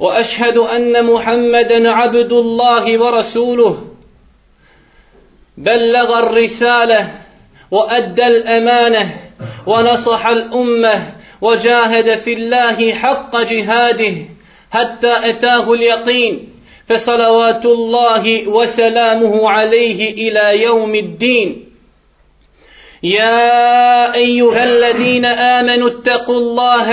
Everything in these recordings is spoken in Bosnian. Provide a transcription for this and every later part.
وأشهد أن محمدا عبد الله ورسوله. بلغ الرسالة وأدى الأمانة ونصح الأمة وجاهد في الله حق جهاده حتى أتاه اليقين فصلوات الله وسلامه عليه إلى يوم الدين. يا أيها الذين آمنوا اتقوا الله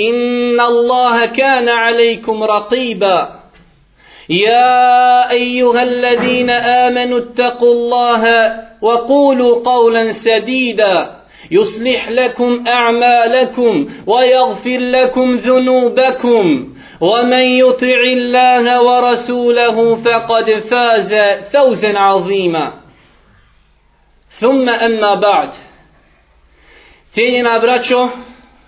إن الله كان عليكم رقيبا. يا أيها الذين آمنوا اتقوا الله وقولوا قولا سديدا. يصلح لكم أعمالكم ويغفر لكم ذنوبكم. ومن يطع الله ورسوله فقد فاز فوزا عظيما. ثم أما بعد. Braćo,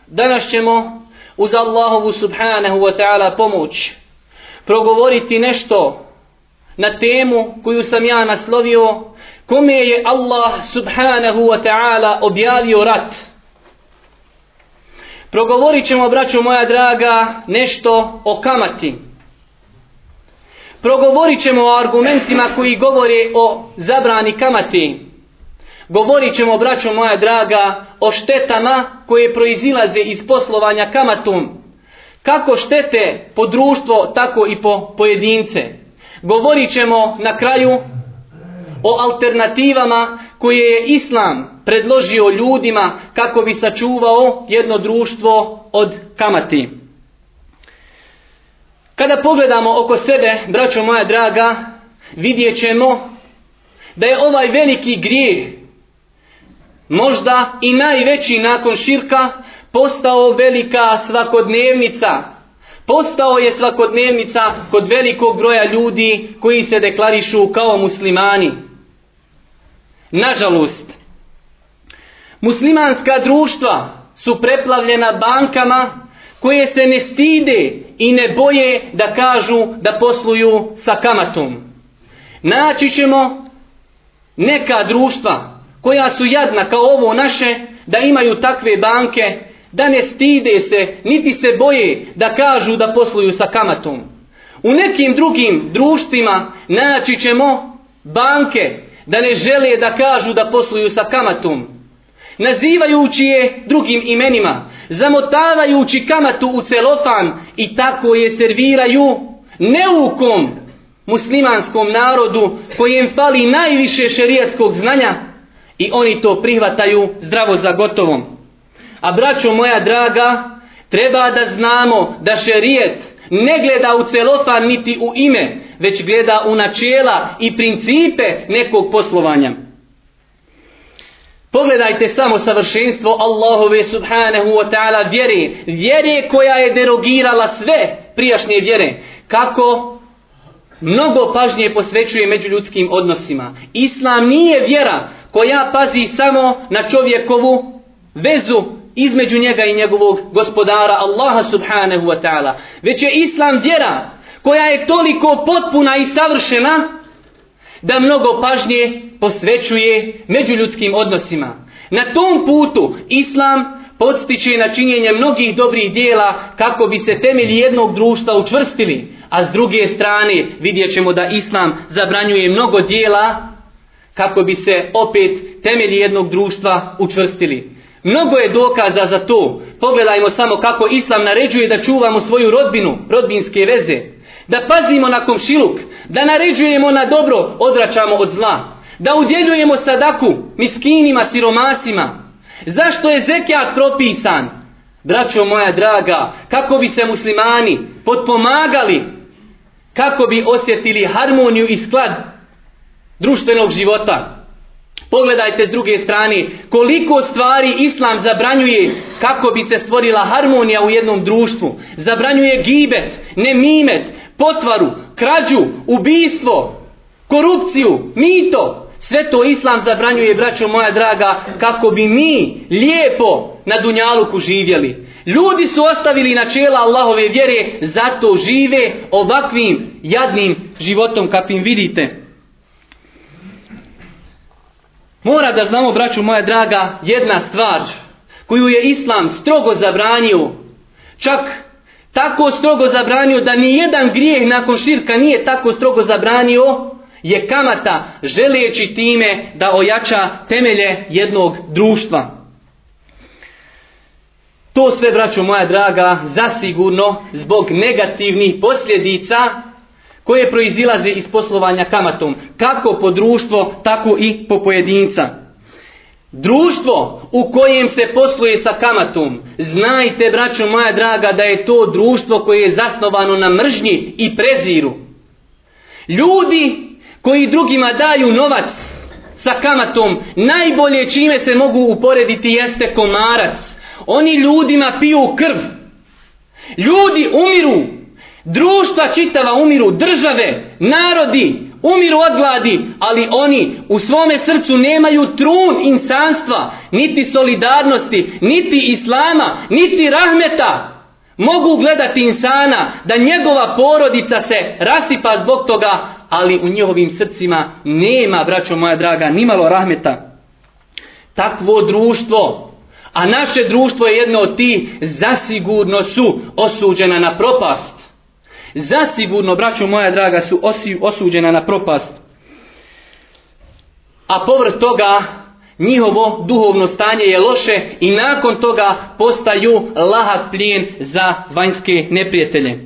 danas ćemo uz Allahovu subhanahu wa ta'ala pomoć progovoriti nešto na temu koju sam ja naslovio kome je Allah subhanahu wa ta'ala objavio rat. Progovorit ćemo braćo moja draga nešto o kamati. Progovorit ćemo o argumentima koji govore o zabrani kamati. Govorit ćemo, braćo moja draga, o štetama koje proizilaze iz poslovanja kamatom. Kako štete po društvo, tako i po pojedince. Govorit ćemo na kraju o alternativama koje je Islam predložio ljudima kako bi sačuvao jedno društvo od kamati. Kada pogledamo oko sebe, braćo moja draga, vidjet ćemo da je ovaj veliki grijeh možda i najveći nakon širka, postao velika svakodnevnica. Postao je svakodnevnica kod velikog broja ljudi koji se deklarišu kao muslimani. Nažalost, muslimanska društva su preplavljena bankama koje se ne stide i ne boje da kažu da posluju sa kamatom. Naći ćemo neka društva koja su jadna kao ovo naše, da imaju takve banke, da ne stide se, niti se boje da kažu da posluju sa kamatom. U nekim drugim društvima naći ćemo banke da ne žele da kažu da posluju sa kamatom. Nazivajući je drugim imenima, zamotavajući kamatu u celofan i tako je serviraju neukom muslimanskom narodu kojem fali najviše šerijatskog znanja, I oni to prihvataju zdravo za gotovom. A braćo moja draga, treba da znamo da šerijet ne gleda u celofan niti u ime, već gleda u načela i principe nekog poslovanja. Pogledajte samo savršenstvo Allahove subhanahu wa ta'ala vjere. Vjere koja je derogirala sve prijašnje vjere. Kako mnogo pažnje posvećuje među ljudskim odnosima. Islam nije vjera koja pazi samo na čovjekovu vezu između njega i njegovog gospodara Allaha subhanahu wa ta'ala. Već je Islam vjera koja je toliko potpuna i savršena da mnogo pažnje posvećuje međuljudskim odnosima. Na tom putu Islam podstiče na činjenje mnogih dobrih dijela kako bi se temelji jednog društva učvrstili, a s druge strane vidjet ćemo da Islam zabranjuje mnogo dijela kako bi se opet temelji jednog društva učvrstili. Mnogo je dokaza za to. Pogledajmo samo kako Islam naređuje da čuvamo svoju rodbinu, rodbinske veze. Da pazimo na komšiluk, da naređujemo na dobro, odračamo od zla. Da udjeljujemo sadaku miskinima, siromasima. Zašto je zekijat propisan? Braćo moja draga, kako bi se muslimani potpomagali, kako bi osjetili harmoniju i sklad društvenog života. Pogledajte s druge strane koliko stvari islam zabranjuje kako bi se stvorila harmonija u jednom društvu. Zabranjuje gibet, nemimet, potvaru, krađu, ubistvo, korupciju, mito. Sve to islam zabranjuje, braćo moja draga, kako bi mi lijepo na Dunjaluku živjeli. Ljudi su ostavili načela Allahove vjere, zato žive ovakvim jadnim životom kakvim vidite. Mora da znamo, braću moja draga, jedna stvar koju je Islam strogo zabranio. Čak tako strogo zabranio da ni jedan grijeh nakon širka nije tako strogo zabranio je kamata želeći time da ojača temelje jednog društva. To sve, braćo moja draga, zasigurno zbog negativnih posljedica koje proizilaze iz poslovanja kamatom, kako po društvo, tako i po pojedinca. Društvo u kojem se posluje sa kamatom, znajte, braćo moja draga, da je to društvo koje je zasnovano na mržnji i preziru. Ljudi koji drugima daju novac sa kamatom, najbolje čime se mogu uporediti jeste komarac. Oni ljudima piju krv. Ljudi umiru Društva čitava umiru, države, narodi umiru od gladi, ali oni u svome srcu nemaju trun insanstva, niti solidarnosti, niti islama, niti rahmeta. Mogu gledati insana da njegova porodica se rasipa zbog toga, ali u njihovim srcima nema, braćo moja draga, nimalo rahmeta. Takvo društvo, a naše društvo je jedno od tih, zasigurno su osuđena na propast. Zasigurno, braćo moja draga, su osi, osuđena na propast. A povrh toga, njihovo duhovno stanje je loše i nakon toga postaju lahak plijen za vanjske neprijatelje.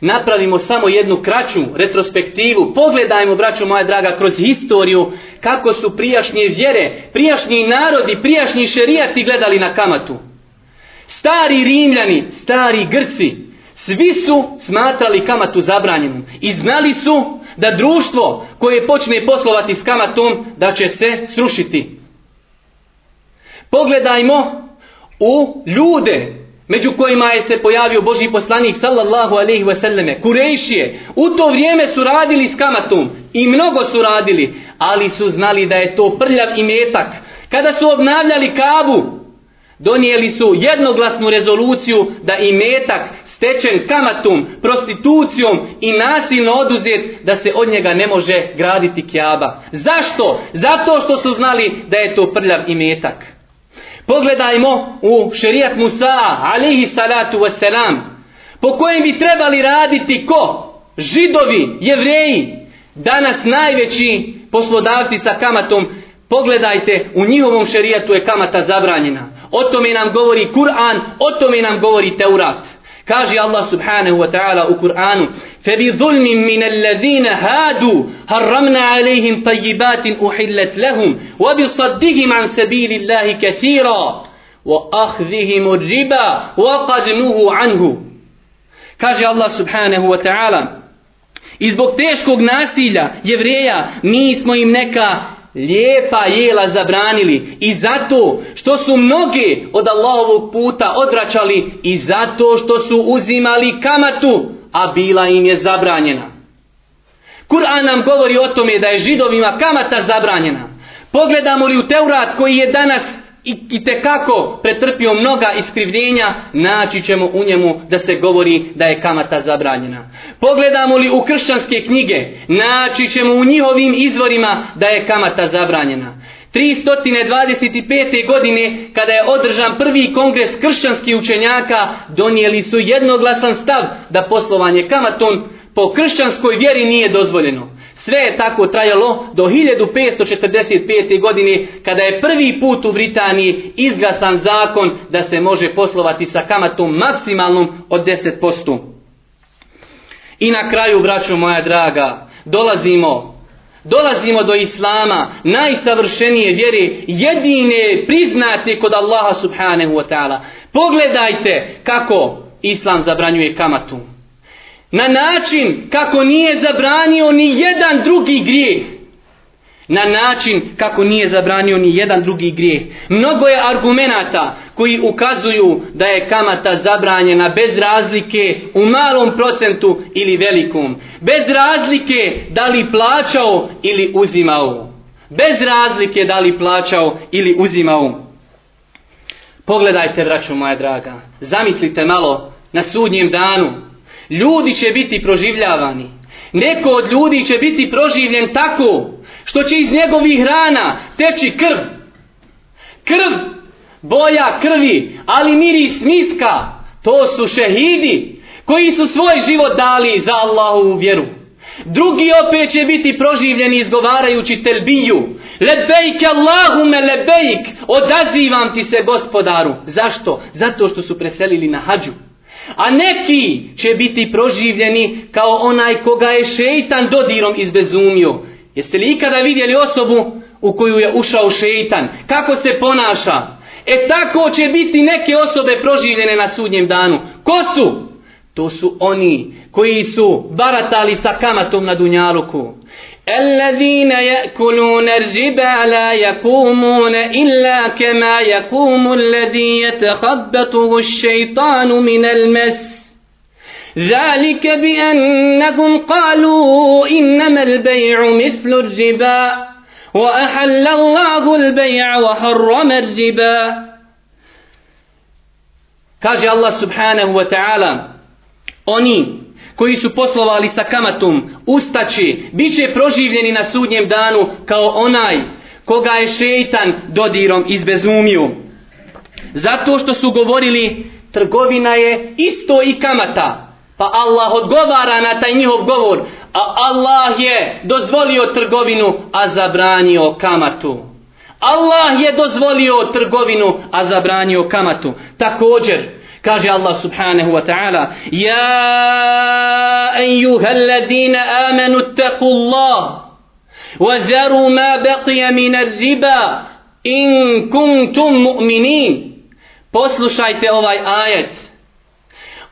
Napravimo samo jednu kraću retrospektivu. Pogledajmo, braćo moja draga, kroz historiju kako su prijašnje vjere, prijašnji narodi, prijašnji šerijati gledali na kamatu. Stari Rimljani, stari Grci, Svi su smatrali kamatu zabranjenom i znali su da društvo koje počne poslovati s kamatom da će se srušiti. Pogledajmo u ljude među kojima je se pojavio Boži poslanik sallallahu alaihi wasallame, Kurejšije. U to vrijeme su radili s kamatom i mnogo su radili, ali su znali da je to prljav i metak. Kada su obnavljali kabu, donijeli su jednoglasnu rezoluciju da i metak stečen kamatom, prostitucijom i nasilno oduzet da se od njega ne može graditi kjaba. Zašto? Zato što su znali da je to prljav i metak. Pogledajmo u šerijat Musa, alihi salatu wasalam, po kojem bi trebali raditi ko? Židovi, jevreji, danas najveći poslodavci sa kamatom, pogledajte, u njihovom šerijatu je kamata zabranjena. O tome nam govori Kur'an, o tome nam govori Teurat. Kaže Allah subhanahu wa ta'ala u Kur'anu فَبِظُلْمٍ مِّنَ الَّذِينَ هَادُوا هَرَّمْنَا عَلَيْهِمْ طَيِّبَاتٍ أُحِلَّتْ لَهُمْ وَبِصَدِّهِمْ عَنْ سَبِيلِ اللَّهِ كَثِيرًا وَأَخْذِهِمُ الرِّبَا وَقَدْ نُهُوا عَنْهُ Kaže Allah subhanahu wa ta'ala I zbog teškog nasilja jevreja mi smo im neka lijepa jela zabranili i zato što su mnoge od Allahovog puta odračali i zato što su uzimali kamatu, a bila im je zabranjena. Kur'an nam govori o tome da je židovima kamata zabranjena. Pogledamo li u Teurat koji je danas i, i te kako pretrpio mnoga iskrivljenja, naći ćemo u njemu da se govori da je kamata zabranjena. Pogledamo li u kršćanske knjige, naći ćemo u njihovim izvorima da je kamata zabranjena. 325. godine, kada je održan prvi kongres kršćanskih učenjaka, donijeli su jednoglasan stav da poslovanje kamatom po kršćanskoj vjeri nije dozvoljeno. Sve je tako trajalo do 1545. godine kada je prvi put u Britaniji izglasan zakon da se može poslovati sa kamatom maksimalnom od 10%. I na kraju, braćo moja draga, dolazimo dolazimo do Islama, najsavršenije vjere, jedine priznate kod Allaha subhanahu wa ta'ala. Pogledajte kako Islam zabranjuje kamatu. Na način kako nije zabranio ni jedan drugi grijeh na način kako nije zabranio ni jedan drugi grijeh. Mnogo je argumenata koji ukazuju da je kamata zabranjena bez razlike u malom procentu ili velikom. Bez razlike da li plaćao ili uzimao. Bez razlike da li plaćao ili uzimao. Pogledajte, braćo moja draga, zamislite malo na sudnjem danu. Ljudi će biti proživljavani. Neko od ljudi će biti proživljen tako što će iz njegovih rana teći krv. Krv, boja krvi, ali miris miska, to su šehidi koji su svoj život dali za Allahovu vjeru. Drugi opet će biti proživljeni izgovarajući telbiju. Lebejk Allahume lebejk, odazivam ti se gospodaru. Zašto? Zato što su preselili na hađu. A neki će biti proživljeni kao onaj koga je šeitan dodirom izbezumio. Jeste li ikada vidjeli osobu u koju je ušao šeitan? Kako se ponaša? E tako će biti neke osobe proživljene na sudnjem danu. Ko su? To su oni koji su baratali sa kamatom na dunjaluku. الذين يأكلون الربا لا يقومون إلا كما يقوم الذي يتخبطه الشيطان من المس ذلك بأنهم قالوا إنما البيع مثل الربا وأحل الله البيع وحرم الربا Kaže Allah subhanahu wa ta'ala Oni koji su poslovali sa kamatom ustaće, bit će proživljeni na sudnjem danu kao onaj koga je šeitan dodirom izbezumio. Zato što su govorili trgovina je isto i kamata. Pa Allah odgovara na taj njihov govor. A Allah je dozvolio trgovinu, a zabranio kamatu. Allah je dozvolio trgovinu, a zabranio kamatu. Također, kaže Allah subhanahu wa ta'ala, Ja ejuhel ladina amenu teku Allah, wa zaru ma baqija minar riba, in kuntum mu'minin. Poslušajte ovaj ajet.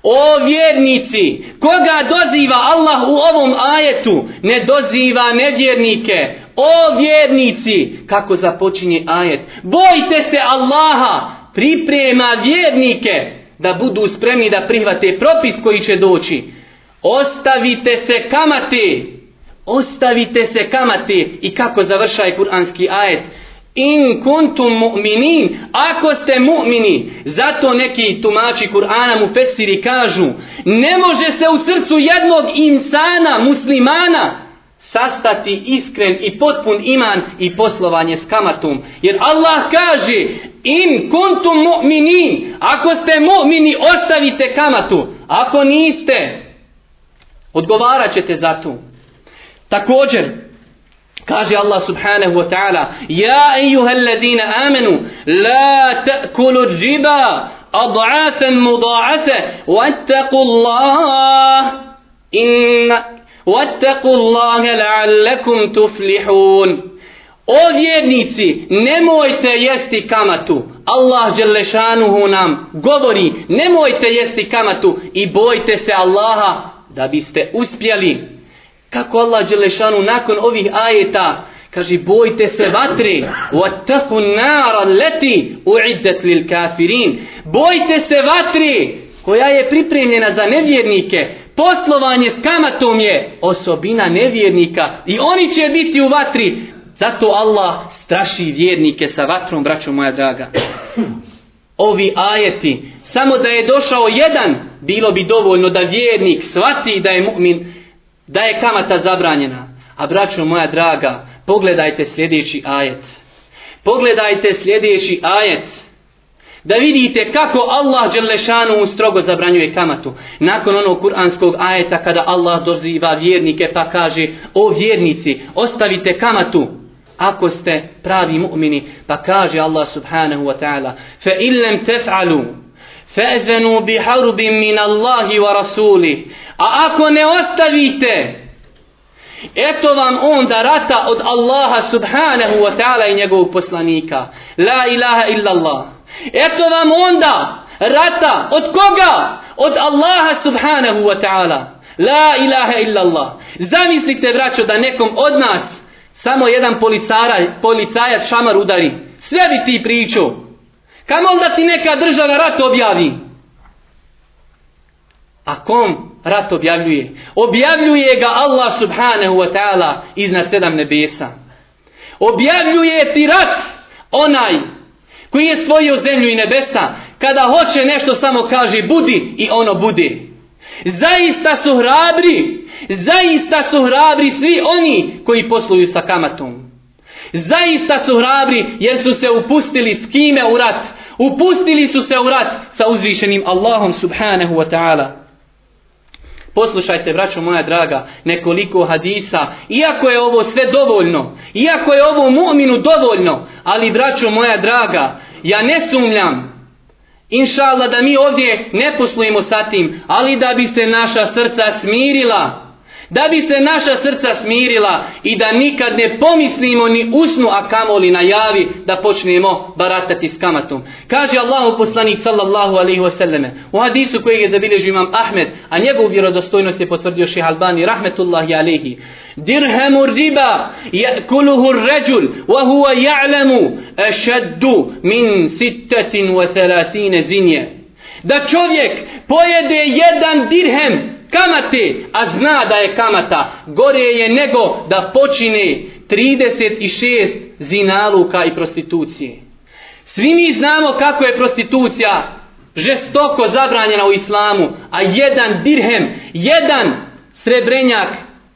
O vjernici, koga doziva Allah u ovom ajetu, ne doziva nevjernike. O vjernici, kako započinje ajet, bojte se Allaha, priprema vjernike da budu spremni da prihvate propis koji će doći. Ostavite se kamati. ostavite se kamati. i kako završaj kuranski ajet, In kuntum mu'minin, ako ste mu'mini, zato neki tumači Kur'ana mu fesiri kažu, ne može se u srcu jednog insana, muslimana, sastati iskren i potpun iman i poslovanje s kamatom. Jer Allah kaže, in kuntum mu'minin, ako ste mu'mini, ostavite kamatu. Ako niste, odgovarat ćete za to. Također, Kaže Allah subhanahu wa ta'ala Ja ejuha ladina amanu La ta'kulu riba Ad'afan muda'afa Wattaku Allah Inna Wattaku Allah la'allakum tuflihun O vjernici, nemojte jesti kamatu. Allah Đelešanuhu nam govori, nemojte jesti kamatu i bojte se Allaha da biste uspjeli. Kako Allah Đelešanu nakon ovih ajeta kaže bojte se vatre وَتَّقُوا النَّارَ الَّتِي أُعِدَّتْ لِلْكَافِرِينَ Bojte se vatre koja je pripremljena za nevjernike. Poslovanje s kamatom je osobina nevjernika i oni će biti u vatri. Zato Allah straši vjernike sa vatrom, braćo moja draga. Ovi ajeti, samo da je došao jedan, bilo bi dovoljno da vjernik svati da je mu'min da je kamata zabranjena. A braćo moja draga, pogledajte sljedeći ajet. Pogledajte sljedeći ajet. Da vidite kako Allah Đelešanu strogo zabranjuje kamatu. Nakon onog kuranskog ajeta kada Allah doziva vjernike pa kaže o vjernici ostavite kamatu ako ste pravi mu'mini pa kaže Allah subhanahu wa ta'ala fa illem tef'alu fezenu bi harbin min Allahi wa rasuli. A ako ne ostavite, eto vam onda rata od Allaha subhanahu wa ta'ala i njegovog poslanika. La ilaha illa Allah. Eto vam onda rata od koga? Od Allaha subhanahu wa ta'ala. La ilaha illa Allah. Zamislite, braćo, da nekom od nas samo jedan policara, policajac šamar udari. Sve bi ti pričao. Kamo da ti neka država rat objavi? A kom rat objavljuje? Objavljuje ga Allah subhanahu wa ta'ala iznad sedam nebesa. Objavljuje ti rat onaj koji je svojio zemlju i nebesa. Kada hoće nešto samo kaže budi i ono bude. Zaista su hrabri. Zaista su hrabri svi oni koji posluju sa kamatom. Zaista su hrabri jer su se upustili s kime u rat. Upustili su se u rat sa uzvišenim Allahom subhanahu wa ta'ala. Poslušajte, braćo moja draga, nekoliko hadisa, iako je ovo sve dovoljno, iako je ovo mu'minu dovoljno, ali braćo moja draga, ja ne sumljam, inša Allah, da mi ovdje ne poslujemo sa tim, ali da bi se naša srca smirila, da bi se naša srca smirila i da nikad ne pomislimo ni usnu a kamoli najavi da počnemo baratati s kamatom. Kaže Allahu poslanik sallallahu alaihi wasallame u hadisu kojeg je zabilježio imam Ahmed, a njegovu vjerodostojnost je potvrdio ših Albani rahmetullahi alaihi. Dirhemu riba yakuluhu ar-rajul wa huwa ya'lamu ashaddu min sittatin wa thalathine zinje. Da čovjek pojede jedan dirhem kamate, a zna da je kamata, gore je nego da počine 36 zinaluka i prostitucije. Svi mi znamo kako je prostitucija žestoko zabranjena u islamu, a jedan dirhem, jedan srebrenjak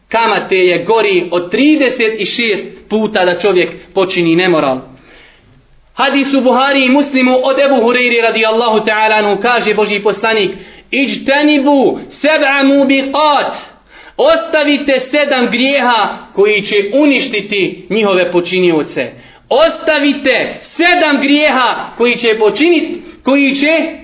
kamate je gori od 36 puta da čovjek počini nemoral. Hadis u Buhari i Muslimu od Ebu Hureyri radijallahu ta'ala kaže Boži poslanik Iđtenibu seb'a mubiqat. Ostavite sedam grijeha koji će uništiti njihove počinioce. Ostavite sedam grijeha koji će počiniti, koji će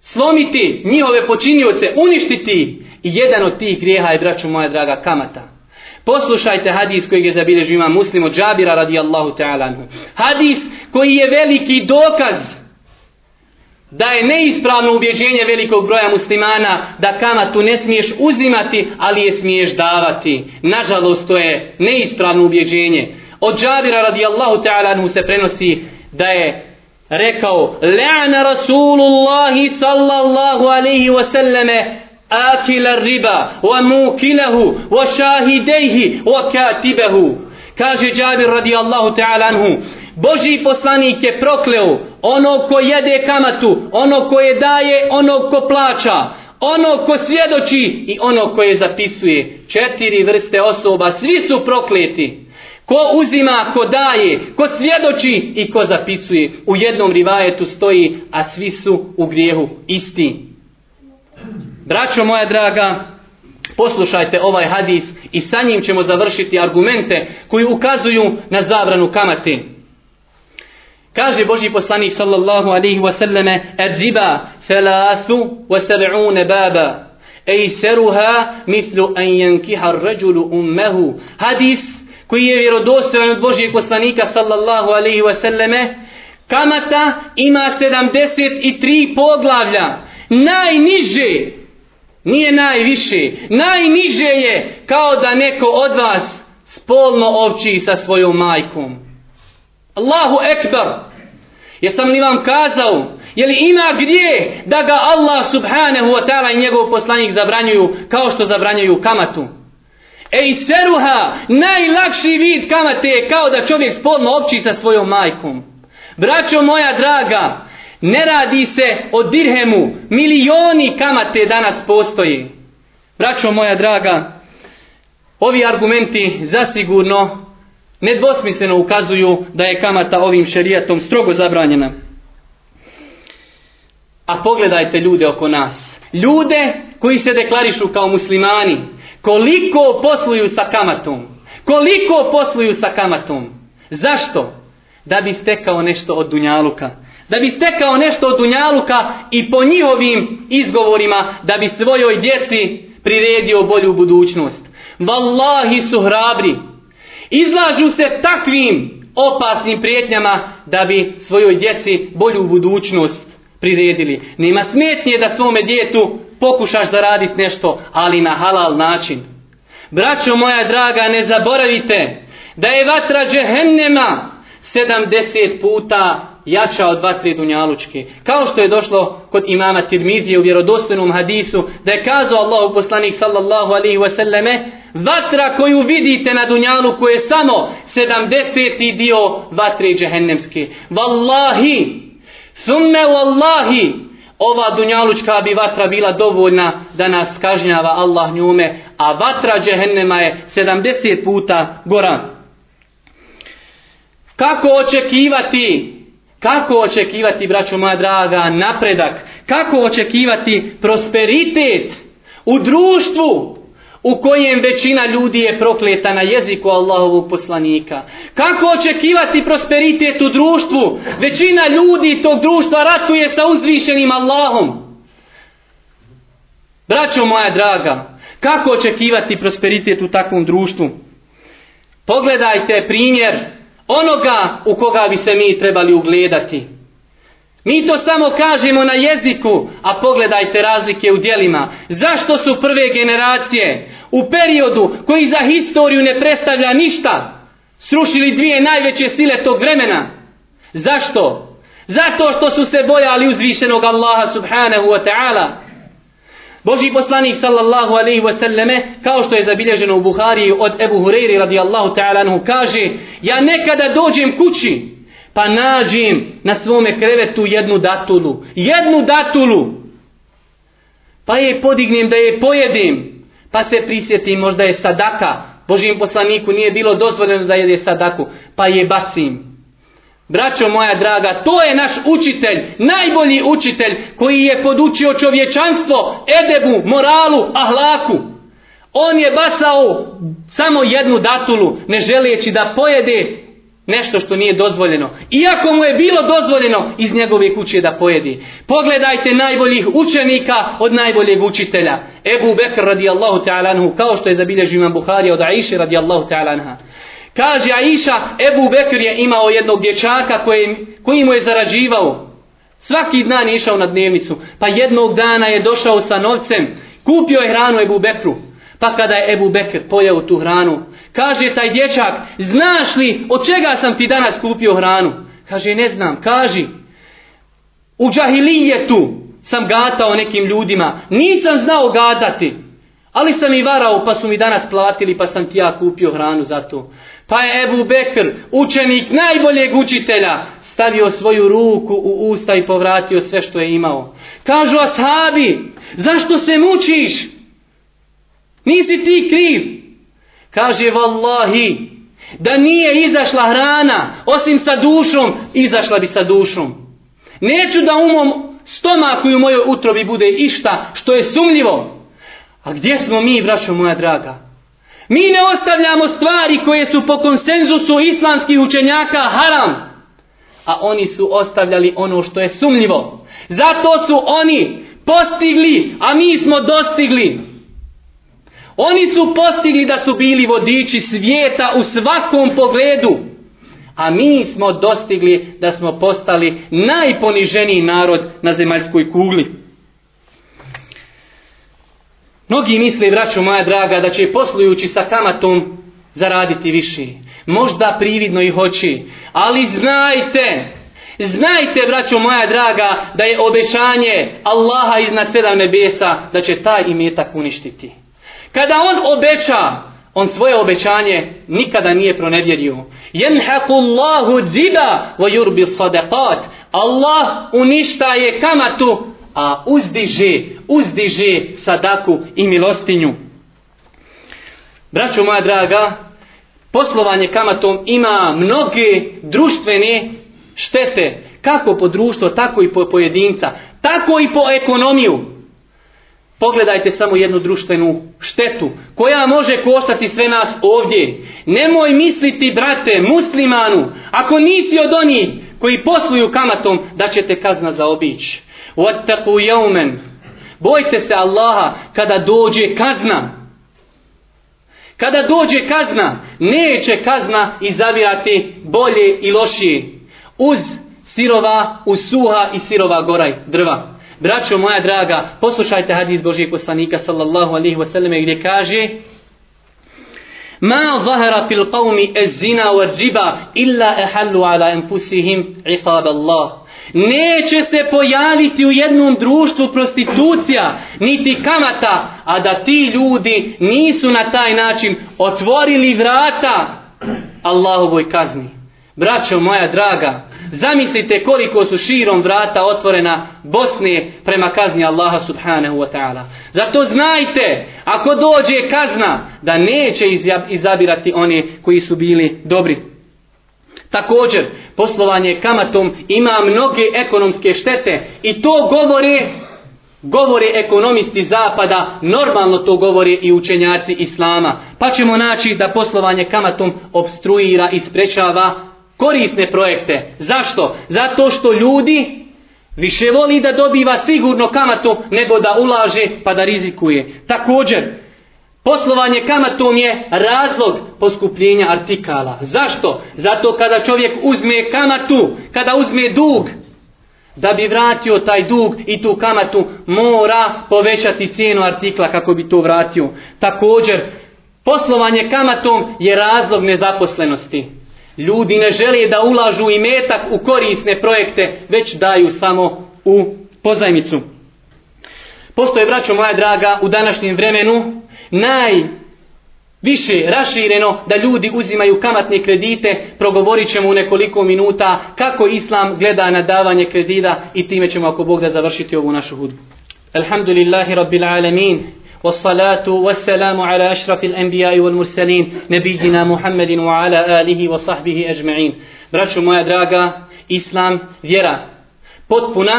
slomiti njihove počinioce, uništiti. I jedan od tih grijeha je, braću moja draga, kamata. Poslušajte hadis koji je zabilježio ima muslim od Džabira radijallahu ta'ala. Hadis koji je veliki dokaz da je neispravno ubjeđenje velikog broja muslimana da kamatu ne smiješ uzimati, ali je smiješ davati. Nažalost, to je neispravno ubjeđenje. Od Džabira radijallahu ta'ala se prenosi da je rekao Le'ana Rasulullahi sallallahu alaihi wasallame akila riba wa mukilahu wa šahidejhi wa katibehu. Kaže Džabir radijallahu ta'ala anhu Boži poslanik je prokleo ono ko jede kamatu, ono ko je daje, ono ko plaća, ono ko svjedoči i ono ko je zapisuje. Četiri vrste osoba, svi su prokleti. Ko uzima, ko daje, ko svjedoči i ko zapisuje. U jednom rivajetu stoji, a svi su u grijehu isti. Braćo moja draga, poslušajte ovaj hadis i sa njim ćemo završiti argumente koji ukazuju na zabranu kamate. Kaže Boži poslanik sallallahu alaihi wasallame Ar-riba thalathu wa baba Ejseruha mitlu an yankiha ar-rajulu ummehu Hadis koji je vjerodostojan od Božijeg poslanika sallallahu alaihi wasallame Kamata ima 73 poglavlja. Najniže Nije najviše Najniže je kao da neko od vas spolno ovči sa svojom majkom. Allahu ekber. Jesam li vam kazao, je li ima gdje da ga Allah subhanahu wa ta'ala i njegov poslanik zabranjuju kao što zabranjuju kamatu? Ej seruha, najlakši vid kamate je kao da čovjek spodno opći sa svojom majkom. Braćo moja draga, ne radi se o dirhemu, milioni kamate danas postoji. Braćo moja draga, ovi argumenti zasigurno nedvosmisleno ukazuju da je kamata ovim šerijatom strogo zabranjena. A pogledajte ljude oko nas. Ljude koji se deklarišu kao muslimani. Koliko posluju sa kamatom? Koliko posluju sa kamatom? Zašto? Da bi stekao nešto od dunjaluka. Da bi stekao nešto od dunjaluka i po njihovim izgovorima da bi svojoj djeci priredio bolju budućnost. Wallahi su hrabri. Izlažu se takvim opasnim prijetnjama da bi svojoj djeci bolju budućnost priredili. Nema smetnje da svome djetu pokušaš da radit nešto, ali na halal način. Braćo moja draga, ne zaboravite da je vatra džehennema 70 puta jača od vatre dunjalučke. Kao što je došlo kod imama Tirmizije u vjerodostojnom hadisu, da je kazao Allahu poslanik sallallahu alaihi wasallame, vatra koju vidite na dunjalu koje je samo 70. dio vatre džehennemske. Wallahi, thumme wallahi, ova dunjalučka bi vatra bila dovoljna da nas kažnjava Allah njume, a vatra džehennema je 70 puta gora. Kako očekivati Kako očekivati, braćo moja draga, napredak? Kako očekivati prosperitet u društvu u kojem većina ljudi je prokleta na jeziku Allahovog poslanika? Kako očekivati prosperitet u društvu? Većina ljudi tog društva ratuje sa uzvišenim Allahom. Braćo moja draga, kako očekivati prosperitet u takvom društvu? Pogledajte primjer onoga u koga bi se mi trebali ugledati. Mi to samo kažemo na jeziku, a pogledajte razlike u dijelima. Zašto su prve generacije u periodu koji za historiju ne predstavlja ništa srušili dvije najveće sile tog vremena? Zašto? Zato što su se bojali uzvišenog Allaha subhanahu wa ta'ala. Boži poslanik sallallahu alaihi wasallame, kao što je zabilježeno u Buhariji od Ebu Hureyri radijallahu ta'ala anhu, kaže, ja nekada dođem kući, pa nađim na svome krevetu jednu datulu. Jednu datulu. Pa je podignem da je pojedim. Pa se prisjetim, možda je sadaka. Božijem poslaniku nije bilo dozvoljeno da jede sadaku. Pa je bacim. Braćo moja draga, to je naš učitelj, najbolji učitelj koji je podučio čovječanstvo, edebu, moralu, ahlaku. On je bacao samo jednu datulu, ne želijeći da pojede nešto što nije dozvoljeno. Iako mu je bilo dozvoljeno iz njegove kuće da pojedi. Pogledajte najboljih učenika od najboljeg učitelja. Ebu Bekr radijallahu ta'ala anhu, kao što je zabilježio imam Buhari od Aisha radijallahu ta'ala anha. Kaže Aisha, Ebu Bekr je imao jednog dječaka koji, koji mu je zarađivao. Svaki dan je išao na dnevnicu. Pa jednog dana je došao sa novcem. Kupio je hranu Ebu Bekru. Pa kada je Ebu Bekr pojao tu hranu. Kaže taj dječak, znaš li od čega sam ti danas kupio hranu? Kaže, ne znam, kaži. U džahilijetu sam gatao nekim ljudima. Nisam znao gadati. Ali sam i varao pa su mi danas platili pa sam ti ja kupio hranu za to. Pa je Ebu Bekr, učenik najboljeg učitelja, stavio svoju ruku u usta i povratio sve što je imao. Kažu ashabi, zašto se mučiš? Nisi ti kriv. Kaže, vallahi, da nije izašla hrana, osim sa dušom, izašla bi sa dušom. Neću da umom stomaku i u mojoj utrobi bude išta što je sumljivo. A gdje smo mi, braćo moja draga? Mi ne ostavljamo stvari koje su po konsenzusu islamskih učenjaka haram. A oni su ostavljali ono što je sumljivo. Zato su oni postigli, a mi smo dostigli. Oni su postigli da su bili vodiči svijeta u svakom pogledu. A mi smo dostigli da smo postali najponiženiji narod na zemaljskoj kugli. Mnogi misle, braćo moja draga, da će poslujući sa kamatom zaraditi više. Možda prividno i hoći. Ali znajte, znajte, braćo moja draga, da je obećanje Allaha iznad sedam nebesa da će taj imetak uništiti. Kada on obeća, on svoje obećanje nikada nije pronevjerio. Jenhaku Allahu džiba wa yurbi sadaqat. Allah uništa je kamatu a uzdiže, uzdiže sadaku i milostinju. Braćo moja draga, poslovanje kamatom ima mnoge društvene štete, kako po društvo, tako i po pojedinca, tako i po ekonomiju. Pogledajte samo jednu društvenu štetu koja može koštati sve nas ovdje. Nemoj misliti, brate, muslimanu, ako nisi od onih koji posluju kamatom, da ćete kazna zaobići. Wattaku yawman. Bojte se Allaha kada dođe kazna. Kada dođe kazna, neće kazna izabirati bolje i lošije. Uz sirova, uz suha i sirova goraj drva. Braćo moja draga, poslušajte hadis Božijeg poslanika sallallahu alaihi wasallam gdje kaže Ma zahara fil qawmi ez zina wa riba illa ehallu ala enfusihim iqab Allah. Neće se pojaviti u jednom društvu prostitucija, niti kamata, a da ti ljudi nisu na taj način otvorili vrata Allahovoj kazni. Braćo moja draga, Zamislite koliko su širom vrata otvorena Bosne prema kazni Allaha subhanahu wa ta'ala. Zato znajte, ako dođe kazna, da neće izabirati one koji su bili dobri. Također, poslovanje kamatom ima mnoge ekonomske štete i to govore govore ekonomisti zapada, normalno to govore i učenjaci islama. Pa ćemo naći da poslovanje kamatom obstruira i sprečava korisne projekte. Zašto? Zato što ljudi više voli da dobiva sigurno kamatu nego da ulaže pa da rizikuje. Također, poslovanje kamatom je razlog poskupljenja artikala. Zašto? Zato kada čovjek uzme kamatu, kada uzme dug, da bi vratio taj dug i tu kamatu mora povećati cijenu artikla kako bi to vratio. Također, poslovanje kamatom je razlog nezaposlenosti. Ljudi ne žele da ulažu i metak u korisne projekte, već daju samo u pozajmicu. Postoje, braćo moja draga, u današnjem vremenu naj više rašireno da ljudi uzimaju kamatne kredite, progovorit ćemo u nekoliko minuta kako Islam gleda na davanje kredita i time ćemo ako Bog da završiti ovu našu hudbu. Alhamdulillahi Rabbil Alamin. والصلاة والسلام على أشرف الأنبياء والمرسلين نبينا محمد وعلى آله وصحبه أجمعين Braćo moja draga, Islam, vjera, potpuna,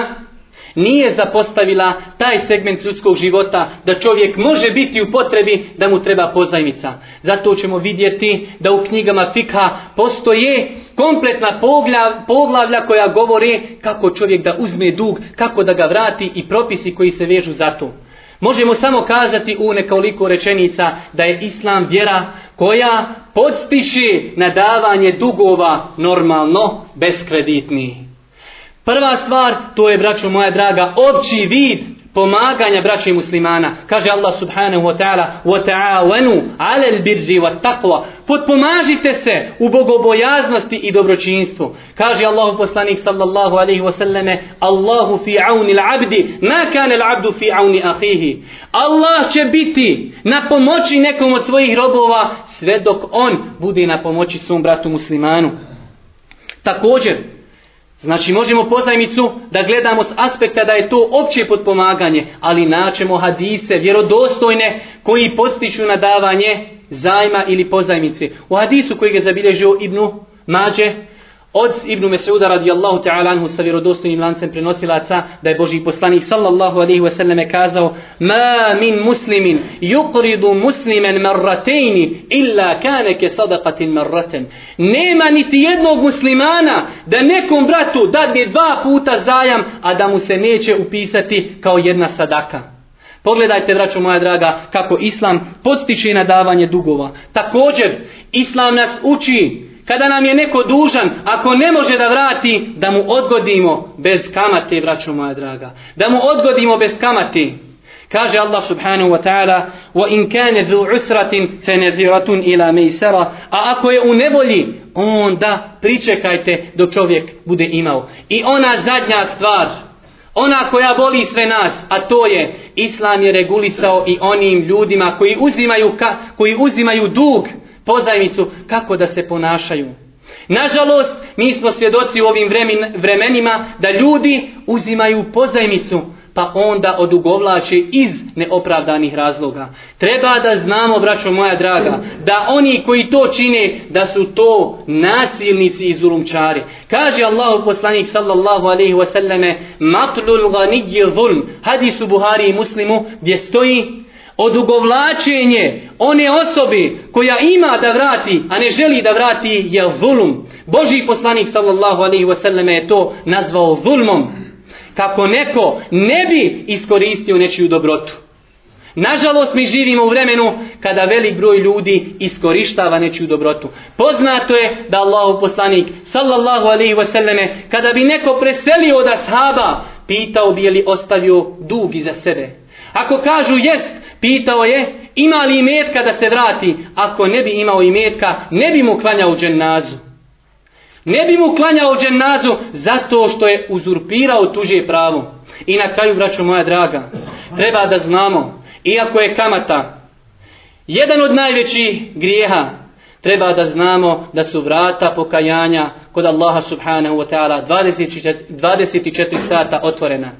nije zapostavila taj segment ljudskog života da čovjek može biti u potrebi da mu treba pozajmica. Zato ćemo vidjeti da u knjigama fikha postoje kompletna poglavlja, poglavlja koja govore kako čovjek da uzme dug, kako da ga vrati i propisi koji se vežu za to. Možemo samo kazati u nekoliko rečenica da je islam vjera koja podstiče na davanje dugova normalno, bez kreditni. Prva stvar, to je, braćo moja draga, opći vid pomaganja braća muslimana. Kaže Allah subhanahu wa ta'ala وَتَعَوَنُوا عَلَى الْبِرْجِ وَتَقْوَ Potpomažite se u bogobojaznosti i dobročinstvu. Kaže Allah poslanik sallallahu alaihi wasallame Allahu fi auni l'abdi ma kane l'abdu fi auni ahihi. Allah će biti na pomoći nekom od svojih robova sve dok on bude na pomoći svom bratu muslimanu. Također, Znači možemo pozajmicu da gledamo s aspekta da je to opće potpomaganje, ali naćemo hadise vjerodostojne koji postiču na davanje zajma ili pozajmice. U hadisu koji ga zabilježio Ibnu Mađe, Od Ibnu Mesuda radijallahu ta'ala anhu sa vjerodostojnim lancem prenosilaca da je Boži poslanik sallallahu alaihi wasallam kazao Ma min muslimin yuqridu muslimen marratejni illa kaneke sadaqatin marraten. Nema niti jednog muslimana da nekom bratu dadne dva puta zajam, a da mu se neće upisati kao jedna sadaka. Pogledajte, braćo moja draga, kako Islam postiče na davanje dugova. Također, Islam nas uči kada nam je neko dužan, ako ne može da vrati, da mu odgodimo bez kamate, braćo moja draga. Da mu odgodimo bez kamate. Kaže Allah subhanahu wa ta'ala وَإِنْ كَانَ ذُو عُسْرَةٍ فَنَذِرَةٌ إِلَى مَيْسَرَ A ako je u nevolji, onda pričekajte dok čovjek bude imao. I ona zadnja stvar, ona koja boli sve nas, a to je Islam je regulisao i onim ljudima koji uzimaju, ka, koji uzimaju dug, pozajmicu kako da se ponašaju. Nažalost, mi smo svjedoci u ovim vremenima da ljudi uzimaju pozajmicu pa onda odugovlače iz neopravdanih razloga. Treba da znamo, braćo moja draga, da oni koji to čine, da su to nasilnici i zulumčari. Kaže Allahu poslanik sallallahu alaihi wasallame, matlul ganigi zulm, hadisu Buhari i muslimu, gdje stoji, odugovlačenje one osobe koja ima da vrati, a ne želi da vrati, je zulum. Boži poslanik sallallahu alaihi wasallam je to nazvao zulmom. Kako neko ne bi iskoristio nečiju dobrotu. Nažalost mi živimo u vremenu kada velik broj ljudi iskorištava nečiju dobrotu. Poznato je da Allahu poslanik sallallahu alaihi wasallame kada bi neko preselio od ashaba pitao bi je li ostavio dug iza sebe. Ako kažu jest, pitao je ima li imetka da se vrati. Ako ne bi imao imetka, ne bi mu klanjao dženazu. Ne bi mu klanjao dženazu zato što je uzurpirao tuđe pravo. I na kraju, braćo moja draga, treba da znamo, iako je kamata jedan od najvećih grijeha, treba da znamo da su vrata pokajanja kod Allaha subhanahu wa ta'ala 24, 24 sata otvorena.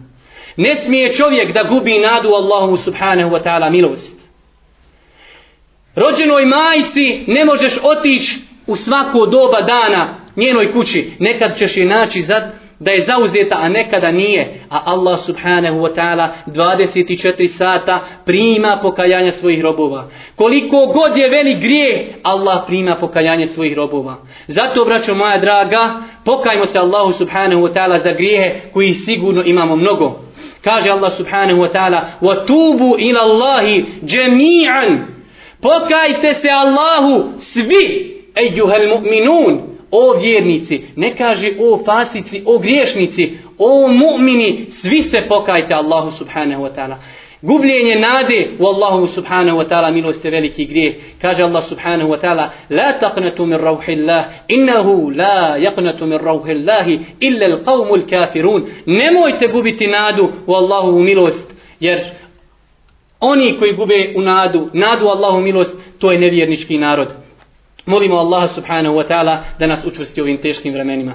Ne smije čovjek da gubi nadu Allahu subhanahu wa ta'ala milost. Rođenoj majici ne možeš otići u svako doba dana njenoj kući. Nekad ćeš je naći za, da je zauzeta, a nekada nije. A Allah subhanahu wa ta'ala 24 sata prima pokajanje svojih robova. Koliko god je velik grije, Allah prima pokajanje svojih robova. Zato, braćo moja draga, pokajmo se Allahu subhanahu wa ta'ala za grijehe koji sigurno imamo mnogo. Kaže Allah subhanahu wa ta'ala وَتُوبُوا إِلَى اللَّهِ جَمِيعًا Pokajte se Allahu svi, ejuhel mu'minun, o vjernici, ne kaže o fasici, o griješnici, o mu'mini, svi se pokajte Allahu subhanahu wa ta'ala. Gubljenje nade u Allahu subhanahu wa ta'ala milost je veliki grijeh. Kaže Allah subhanahu wa ta'ala La taqnatu min rauhillah innahu la yaqnatu min rauhillah illa al kafirun. Nemojte gubiti nadu u Allahu milost jer oni koji gube u nadu, nadu Allahu milost, to je nevjernički narod. Molimo Allaha subhanahu wa ta'ala da nas učvrsti ovim teškim vremenima.